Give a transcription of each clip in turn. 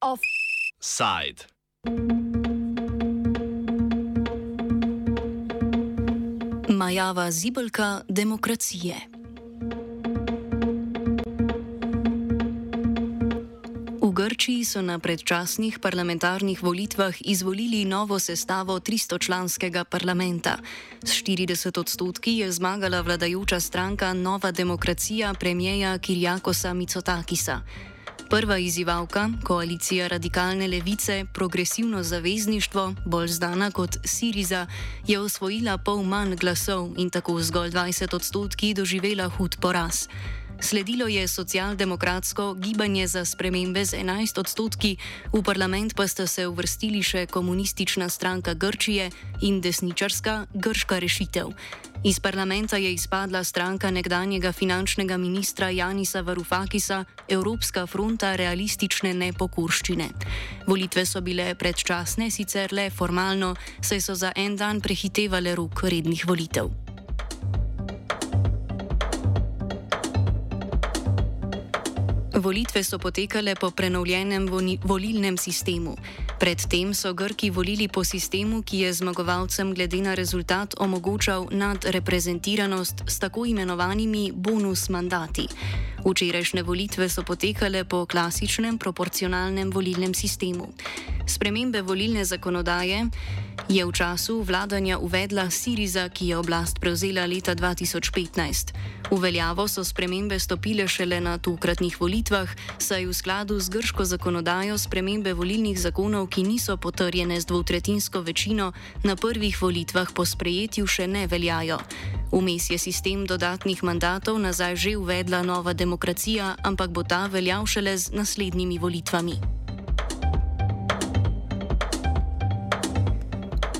Offside. Majava zibelka demokracije. So na predčasnih parlamentarnih volitvah izvolili novo sestavo 300-članskega parlamenta. S 40 odstotki je zmagala vladajoča stranka Nova demokracija premijeja Kirjakosa Micotakisa. Prva izzivalka, koalicija radikalne levice, progresivno zavezništvo, bolj znana kot Siriza, je osvojila pol manj glasov in tako zgolj 20 odstotki doživela hud poraz. Sledilo je socialdemokratsko gibanje za spremembe z 11 odstotki, v parlament pa sta se uvrstili še komunistična stranka Grčije in desničarska Grška rešitev. Iz parlamenta je izpadla stranka nekdanjega finančnega ministra Janisa Varufakisa, Evropska fronta realistične nepokurščine. Volitve so bile predčasne, sicer le formalno, saj so za en dan prehitevale rok rednih volitev. Volitve so potekale po prenovljenem volilnem sistemu. Predtem so Grki volili po sistemu, ki je zmagovalcem glede na rezultat omogočal nadreprezentiranost s tako imenovanimi bonus mandati. Včerajšnje volitve so potekale po klasičnem proporcionalnem volilnem sistemu. Spremembe volilne zakonodaje je v času vladanja uvedla Siriza, ki je oblast prevzela leta 2015. V veljavo so spremembe stopile šele na tokratnih volitvah, saj v skladu z grško zakonodajo spremembe volilnih zakonov, ki niso potrjene z dvotretinsko večino, na prvih volitvah po sprejetju še ne veljajo. Vmes je sistem dodatnih mandatov nazaj že uvedla nova demokracija, ampak bo ta veljal šele z naslednjimi volitvami.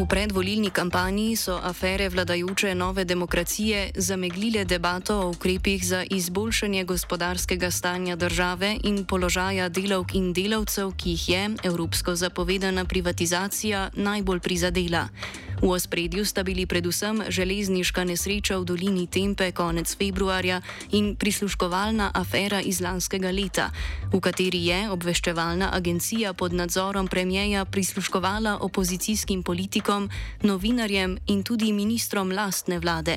V predvolilni kampanji so afere vladajoče nove demokracije zameglile debato o ukrepih za izboljšanje gospodarskega stanja države in položaja delavk in delavcev, ki jih je evropsko zapovedana privatizacija najbolj prizadela. V ospredju sta bili predvsem železniška nesreča v dolini Tempe konec februarja in prisluškovalna afera iz lanskega leta, v kateri je obveščevalna agencija pod nadzorom premjeja prisluškovala opozicijskim politikom, novinarjem in tudi ministrom lastne vlade.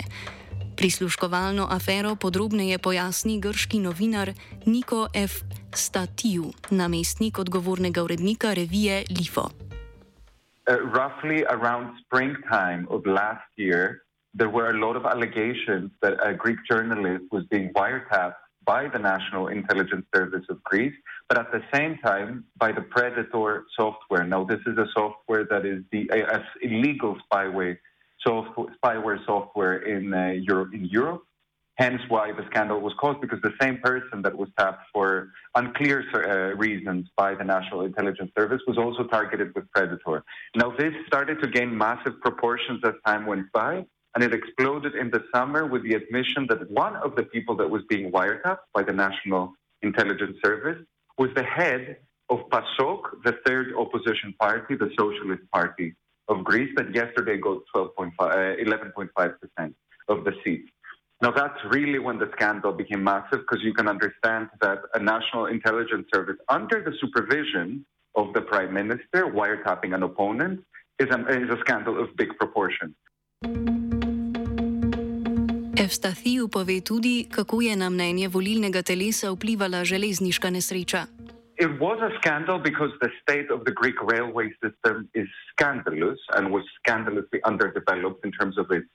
Prisluškovalno afero podrobneje pojasni grški novinar Niko F. Statiju, namestnik odgovornega urednika revije Lifo. uh, roughly around springtime of last year, there were a lot of allegations that a Greek journalist was being wiretapped by the National Intelligence Service of Greece, but at the same time by the Predator software. Now, this is a software that is the uh, illegal spyware, software, spyware software in, uh, Europe, in Europe. Hence why the scandal was caused, because the same person that was tapped for unclear uh, reasons by the National Intelligence Service was also targeted with Predator. Now, this started to gain massive proportions as time went by, and it exploded in the summer with the admission that one of the people that was being wiretapped by the National Intelligence Service was the head of PASOK, the third opposition party, the Socialist Party of Greece, that yesterday got 12.5, uh, 11.5% of the seats. Now, that's really when the scandal became massive because you can understand that a national intelligence service, under the supervision of the prime minister, wiretapping an opponent, is a, is a scandal of big proportions. Evstathiju pove tudi, kako je na mnenje volilnega telesa vplivala železniška nesreča. It was a scandal because the state of the Greek railway system is scandalous and was scandalously underdeveloped in terms of its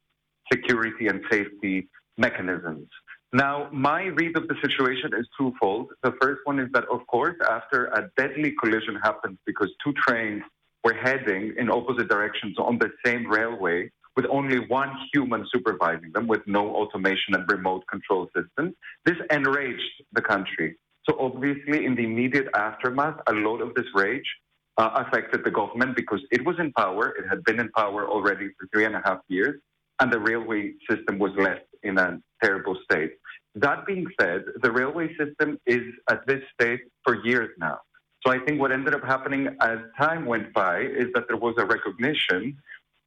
security and safety mechanisms. Now, my read of the situation is twofold. The first one is that, of course, after a deadly collision happened because two trains were heading in opposite directions on the same railway with only one human supervising them with no automation and remote control systems, this enraged the country. So, obviously, in the immediate aftermath, a lot of this rage uh, affected the government because it was in power. It had been in power already for three and a half years and the railway system was left in a terrible state. That being said, the railway system is at this state for years now. So I think what ended up happening as time went by is that there was a recognition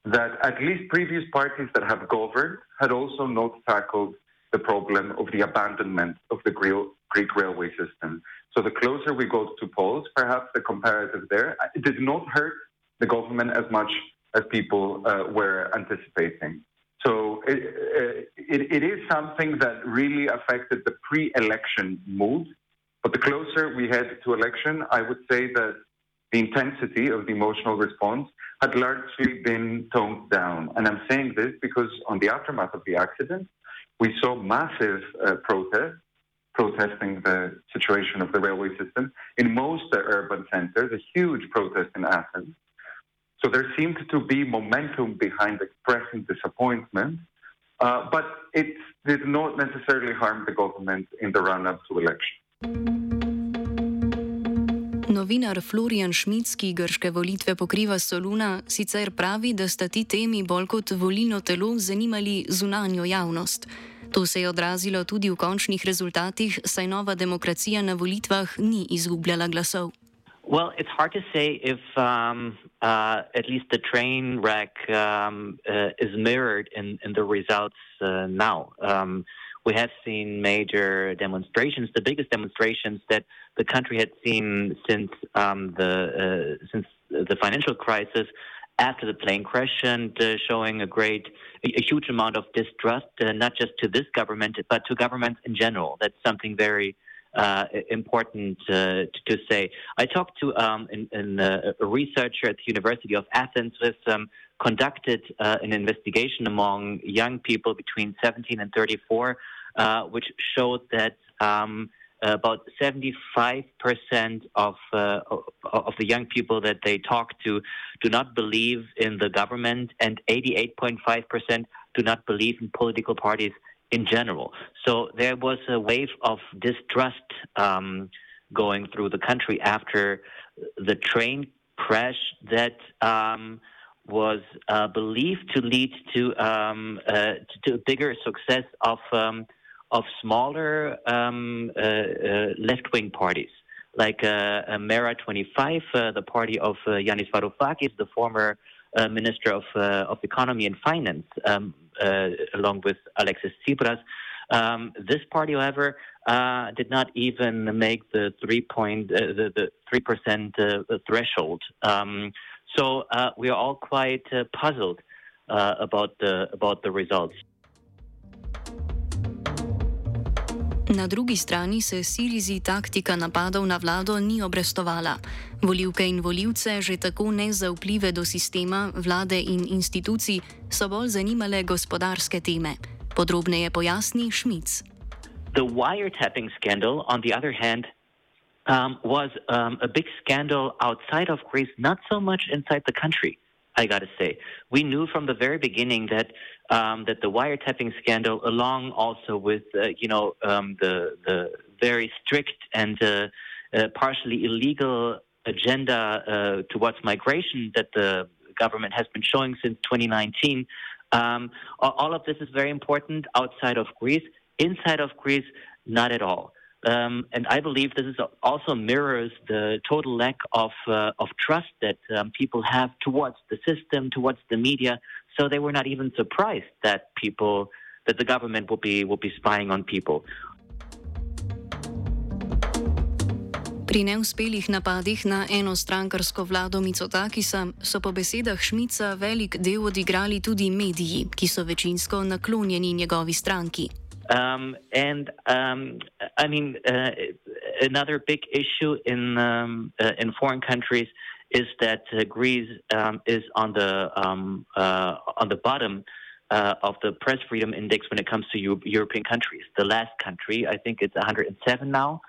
that at least previous parties that have governed had also not tackled the problem of the abandonment of the Greek railway system. So the closer we go to polls, perhaps the comparative there, it did not hurt the government as much as people uh, were anticipating. So it, uh, it, it is something that really affected the pre-election mood. But the closer we head to election, I would say that the intensity of the emotional response had largely been toned down. And I'm saying this because on the aftermath of the accident, we saw massive uh, protests protesting the situation of the railway system in most uh, urban centers, a huge protest in Athens. So there seemed to be momentum behind expressing disappointment, uh, but it did not necessarily harm the government in the run up to election. Novinar Florian Šmic, ki grške volitve pokriva Soluna, sicer pravi, da sta ti temi bolj kot volilno telo zanimali zunanjo javnost. To se je odrazilo tudi v končnih rezultatih, saj nova demokracija na volitvah ni izgubljala glasov. Well, it's hard to say if um, uh, at least the train wreck um, uh, is mirrored in, in the results uh, now. Um, we have seen major demonstrations, the biggest demonstrations that the country had seen since um, the uh, since the financial crisis after the plane crash, and uh, showing a great, a, huge amount of distrust, uh, not just to this government but to governments in general. That's something very uh, important uh, to say. I talked to um, in, in, uh, a researcher at the University of Athens with um, conducted uh, an investigation among young people between 17 and 34, uh, which showed that um, about 75% of, uh, of the young people that they talk to do not believe in the government, and 88.5% do not believe in political parties in general. So there was a wave of distrust um, going through the country after the train crash that um, was uh, believed to lead to, um, uh, to, a bigger success of um, of smaller um, uh, uh, left-wing parties. Like uh, Mera 25, the party of Yanis Varoufakis, the former Minister of, of Economy and Finance, um, uh, along with Alexis Tsipras. Um, this party, however, uh, did not even make the three point uh, the, the three percent threshold. So we are all quite puzzled about the about the results. Na drugi strani se Sirizi taktika napadov na vlado ni obrestovala. Voljivke in voljivce, že tako nezaupljive do sistema, vlade in institucij, so bolj zanimale gospodarske teme. Podrobneje pojasni Šmic. The wiretapping scandal, on the other hand, um, was um, a big scandal outside of Greece, not so much inside the country. I got to say, we knew from the very beginning that um, that the wiretapping scandal, along also with uh, you know um, the the very strict and uh, uh, partially illegal agenda uh, towards migration that the government has been showing since 2019, um, all of this is very important outside of Greece. Inside of Greece, not at all. Um, and I believe this is also mirrors the total lack of uh, of trust that um, people have towards the system, towards the media. So they were not even surprised that people that the government will be will be spying on people. Pri neuspelih napadih na enostrankarsko vlado Micotakisa so po besedah Šmica velik del odigrali tudi mediji, ki so večinsko naklonjeni njegovi stranki. Um, and um, I mean, uh, another big issue in um, uh, in foreign countries is that uh, Greece um, is on the um, uh, on the bottom uh, of the press freedom index when it comes to Euro- European countries. The last country, I think, it's 107 now.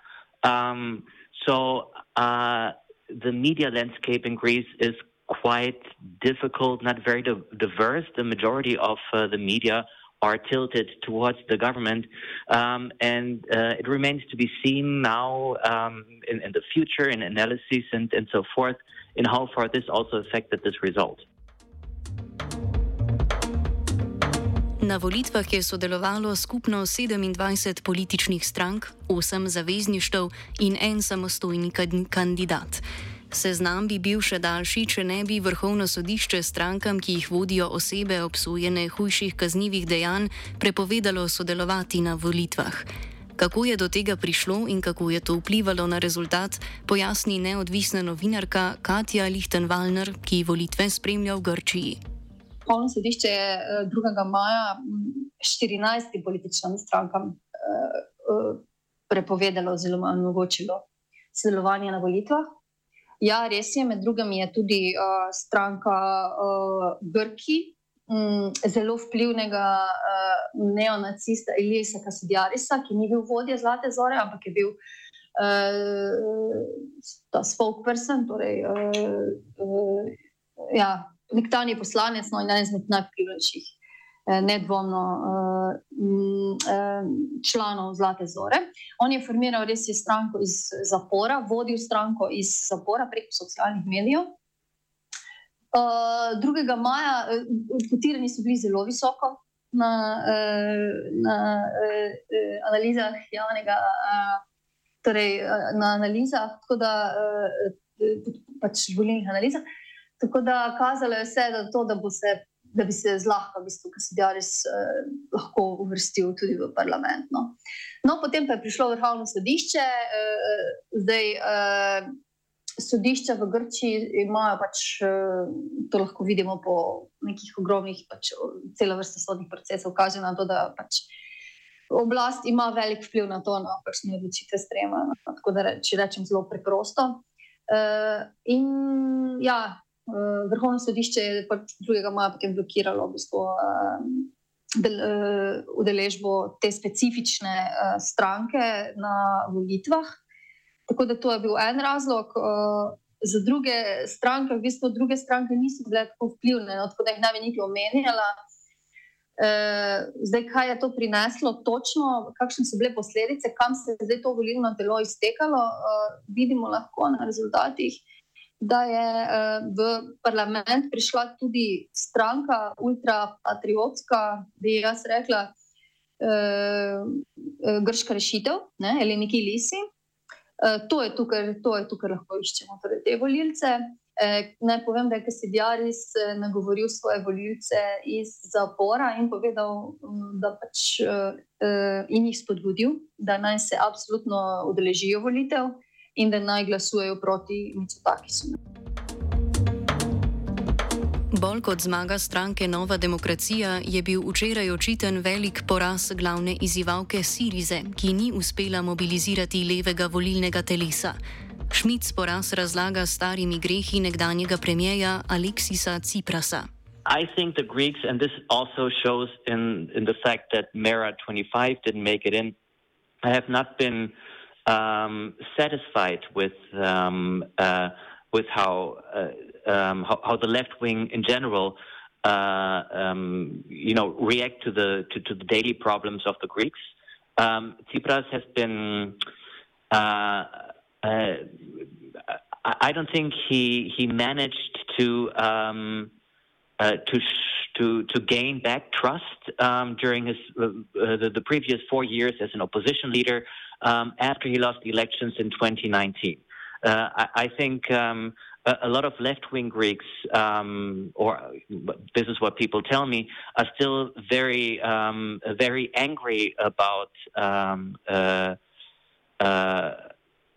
Um, so uh, the media landscape in Greece is quite difficult, not very diverse. The majority of the media are tilted towards the government. Um, and uh, it remains to be seen now um, in, in, the future, in analysis and, and so forth, in how far this also affected this result. Na volitvah je sodelovalo skupno 27 političnih strank, 8 zavezništev in en samostojni kandidat. Seznam bi bil še daljši, če ne bi vrhovno sodišče strankam, ki jih vodijo osebe obsojene hujših kaznjivih dejanj, prepovedalo sodelovati na volitvah. Kako je do tega prišlo in kako je to vplivalo na rezultat, pojasni neodvisna novinarka Katja Lichtenwalner, ki volitve spremlja v Grčiji. Vrhovno sodišče je 2. Eh, maja 14 političnim strankam eh, eh, prepovedalo oziroma omogočilo sodelovanje na volitvah. Ja, res je, med drugim je tudi uh, stranka uh, Grki, um, zelo vplivnega uh, neonacista Elisa Kasidiarisa, ki ni bil vodja Zlate Zore, ampak je bil uh, ta spokesperson, torej uh, uh, ja, nekdanji poslanec, no in eden izmed najvplivnejših nedvomno eh, eh, članov Zlate Zore. On je formiral res je stranko iz zapora, vodil stranko iz zapora preko socialnih medijev. 2. maja, kotirani so bili zelo visoko na, na analizah javnega, torej na analizah, tako da pač volilnih analizah. Tako da kazalo je vse, da, to, da bo se da bi se zlahka, v bistvu, ki se Djaris eh, lahko uvrstil tudi v parlament. No. no, potem pa je prišlo vrhovno sodišče, eh, zdaj eh, sodišča v Grčiji imajo pač, eh, to lahko vidimo po nekih ogromnih, pač, celo vrsto sodnih procesov, kaže na to, da pač. Oblast ima velik vpliv na to, no, kakšne odločitve sprejema. No, tako da, če rečem, zelo preprosto. Uh, in ja, Uh, Vrhovno sodišče je pač 2. maja potem blokiralo v bistvu, uh, del, uh, udeležbo te specifične uh, stranke na volitvah. Tako da to je bil en razlog. Uh, za druge stranke, v bistvu druge stranke niso bile tako vplivne, no, tako da jih ne bi niti omenjala. Uh, zdaj, kaj je to prineslo, točno, kakšne so bile posledice, kam se je zdaj to volilno telo iztekalo, uh, vidimo lahko na rezultatih da je uh, v parlament prišla tudi stranka, ultrapatriotska, bi jaz rekla, uh, grška rešitev, ali neki lisi. To, je tukaj, to je tukaj, lahko iščemo torej te volilce. Eh, naj povem, da je Kasidjaris nagovoril svoje volilce iz zapora in povedal, da pač eh, in jih spodbudil, da naj se absolutno udeležijo volitev in da naj glasujejo proti Mitsotakisu. Bolj kot zmaga stranke Nova demokracija je bil včeraj očiten velik poraz glavne izzivalke Sirize, ki ni uspela mobilizirati levega volilnega telesa. Šmic poraz razlaga starimi grehi nekdanjega premijeja Aleksisa Ciprasa. I think the Greeks, and this also shows in, in the fact that Mera 25 didn't make it in, have not been uh, um, satisfied with um, uh, with how, uh, um, how, how the left wing in general uh, um, you know react to the to, to, the daily problems of the Greeks. Um, Tsipras has been. Uh, uh, I don't think he he managed to um, uh, to to to gain back trust um, during his the, the, previous four years as an opposition leader um, after he lost the elections in 2019. Uh, I, I, think um, a, a, lot of left-wing Greeks, um, or this is what people tell me, are still very um, very angry about. Um, uh, uh,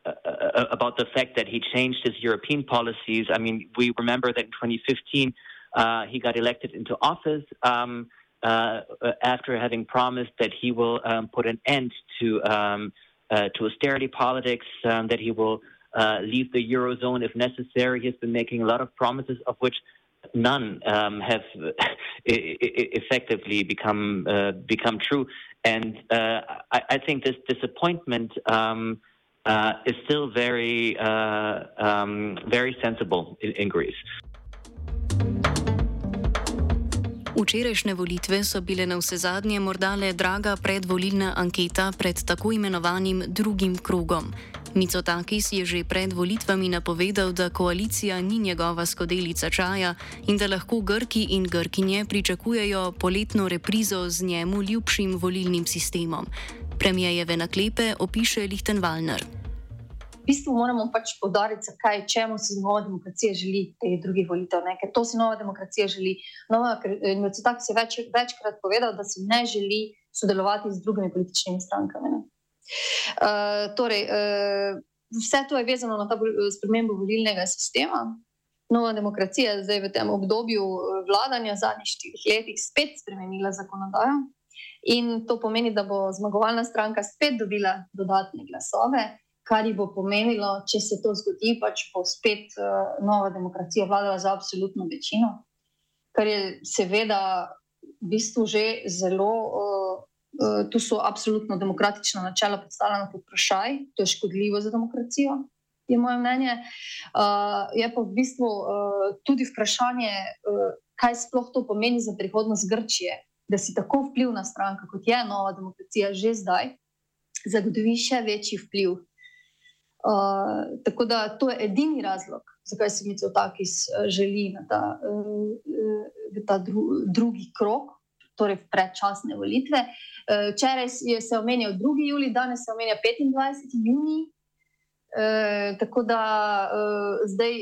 uh, about the fact that he changed his European policies. I mean, we remember that in 2015 uh, he got elected into office um, uh, after having promised that he will um, put an end to um, uh, to austerity politics, um, that he will uh, leave the eurozone if necessary. He has been making a lot of promises, of which none um, have effectively become uh, become true. And uh, I, I, think this disappointment. Um, is still very, um, very sensible in, in Greece. Včerajšnje volitve so bile na vse zadnje morda le draga predvolilna anketa pred tako imenovanim drugim krogom. Micotakis je že pred volitvami napovedal, da koalicija ni njegova skodelica čaja in da lahko Grki in Grkinje pričakujejo poletno reprizo z njemu ljubšim volilnim sistemom. Premijejeve naklepe opiše Lichtenwalner. Bistvu moramo pač podariti, zakaj, čemu si nova demokracija želi te druge volitev. Ne? Ker to si nova demokracija želi. Nova, tak si več, večkrat povedal, da si ne želi sodelovati z drugimi političnimi strankami. Uh, torej, uh, vse to je vezano na ta spremembo volilnega sistema. Nova demokracija je zdaj v tem obdobju vladanja zadnjih štirih letih spet spremenila zakonodajo. In to pomeni, da bo zmagovalna stranka spet dobila dodatne glasove, kar ji bo pomenilo, če se to zgodi, pač bo spet uh, nova demokracija vladala za absolutno večino, kar je seveda v bistvu že zelo. Uh, uh, tu so absolutno demokratična načela predstavljena pod vprašaj, to je škodljivo za demokracijo. Je moje mnenje. Uh, je pa v bistvu uh, tudi vprašanje, uh, kaj sploh to pomeni za prihodnost Grčije, da si tako vplivna stranka, kot je Nova demokracija, že zdaj, zagotovi še večji vpliv. Uh, tako da to je edini razlog, zakaj se mi to tako želi na ta, uh, ta dru, drugi krok, torej predčasne volitve. Včeraj uh, se je omenjal 2. juli, danes se omenja 25. juni. Uh, tako da uh, zdaj,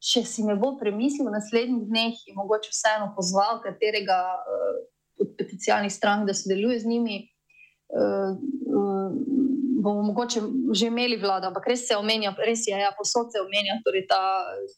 če si ne bo premislil v naslednjih dneh, je mogoče vseeno pozval katerega. Uh, potencijalnih strank, da sodeluje z njimi. Uh, uh, bomo mogoče že imeli vlado, ampak res se omenja, res je, ja, posod se omenja torej ta,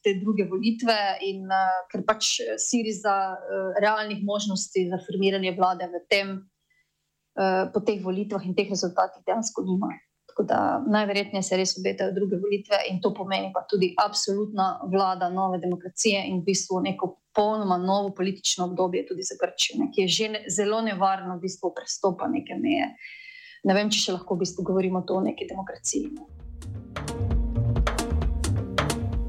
te druge volitve, in uh, ker pač siri za uh, realnih možnosti za formiranje vlade v tem, uh, po teh volitvah in teh rezultatih dejansko nima. Tako da najverjetneje se res obetajo druge volitve in to pomeni pa tudi absolutna vlada nove demokracije in v bistvu neko popolnoma novo politično obdobje tudi za Grčijo, ki je že ne, zelo nevarno v bistvu prestopa neke meje. Ne vem, če še lahko v bistvu govorimo o neki demokraciji.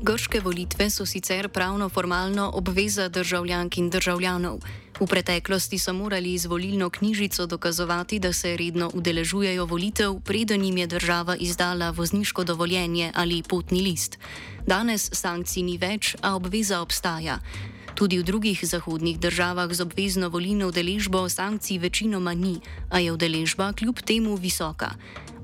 Grške volitve so sicer pravno formalno obveza državljank in državljanov. V preteklosti so morali z volilno knjižico dokazovati, da se redno udeležujejo volitev, preden jim je država izdala vozniško dovoljenje ali potni list. Danes sankcij ni več, a obveza obstaja. Tudi v drugih zahodnih državah z obvezno volilno udeležbo sankcij večinoma ni, a je udeležba kljub temu visoka.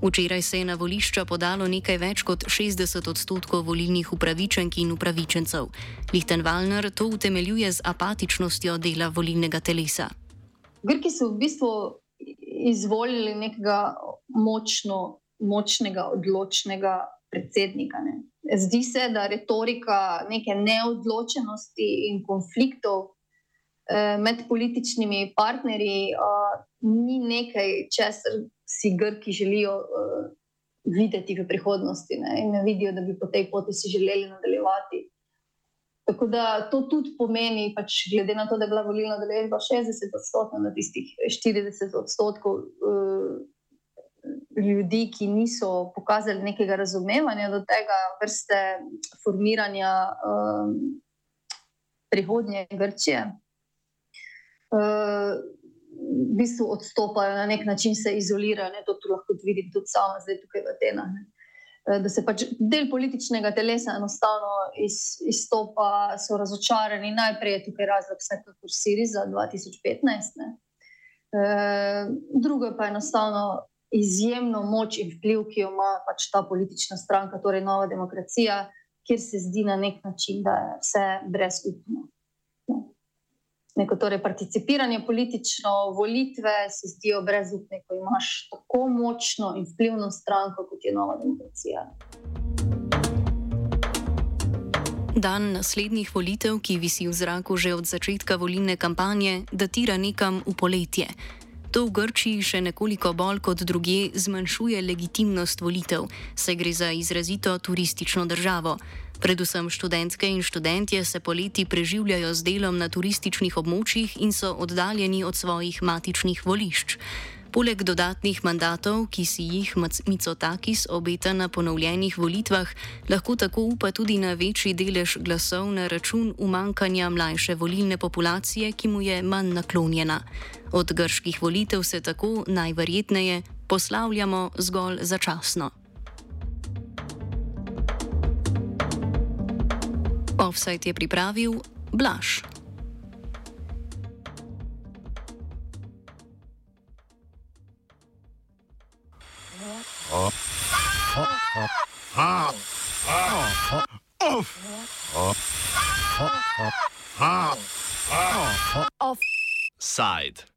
Včeraj se je na volišča podalo nekaj več kot 60 odstotkov volilnih upravičenk in upravičencev. Lichtenwalner to utemeljuje z apatičnostjo dela volilnega telesa. Grki so v bistvu izvolili nekega močno, močnega, odločnega predsednika. Ne. Zdi se, da retorika neke neodločenosti in konfliktov eh, med političnimi partnerji eh, ni nekaj, česar si Grki želijo uh, videti v prihodnosti ne? in ne vidijo, da bi po tej poti si želeli nadaljevati. Tako da to tudi pomeni, pač, glede na to, da je bila volilna deležba 60 odstotkov na tistih 40 odstotkov ljudi, ki niso pokazali nekega razumevanja do tega vrste formiranja um, prihodnje Grčije. Uh, v bistvu odstopajo, na nek način se izolirajo. Ne, to lahko vidim tudi sama, zdaj tukaj v Atenah. Eh, da se pač del političnega telesa enostavno iz, izstopa, so razočarani. Najprej je tukaj razlog, vsekakor Siriza 2015. Ne. E, drugo pa je enostavno izjemno moč in vpliv, ki jo ima pač ta politična stranka, torej Nova demokracija, kjer se zdi na nek način, da je vse brezupno neko torej participiranje politično, volitve se zdijo brezupne, ko imaš tako močno in vplivno stranko, kot je Nova demokracija. Dan naslednjih volitev, ki visi v zraku že od začetka volilne kampanje, datira nekam v poletje. To v Grčiji še nekoliko bolj kot druge zmanjšuje legitimnost volitev, saj gre za izrazito turistično državo. Predvsem študentke in študentje se poleti preživljajo z delom na turističnih območjih in so oddaljeni od svojih matičnih volišč. Poleg dodatnih mandatov, ki si jih Micotakis obeta na ponovljenih volitvah, lahko tako upa tudi na večji delež glasov na račun umankanja mlajše volilne populacije, ki mu je manj naklonjena. Od grških volitev se tako najverjetneje poslavljamo zgolj začasno. Offside je pripravil Blaž. Offside.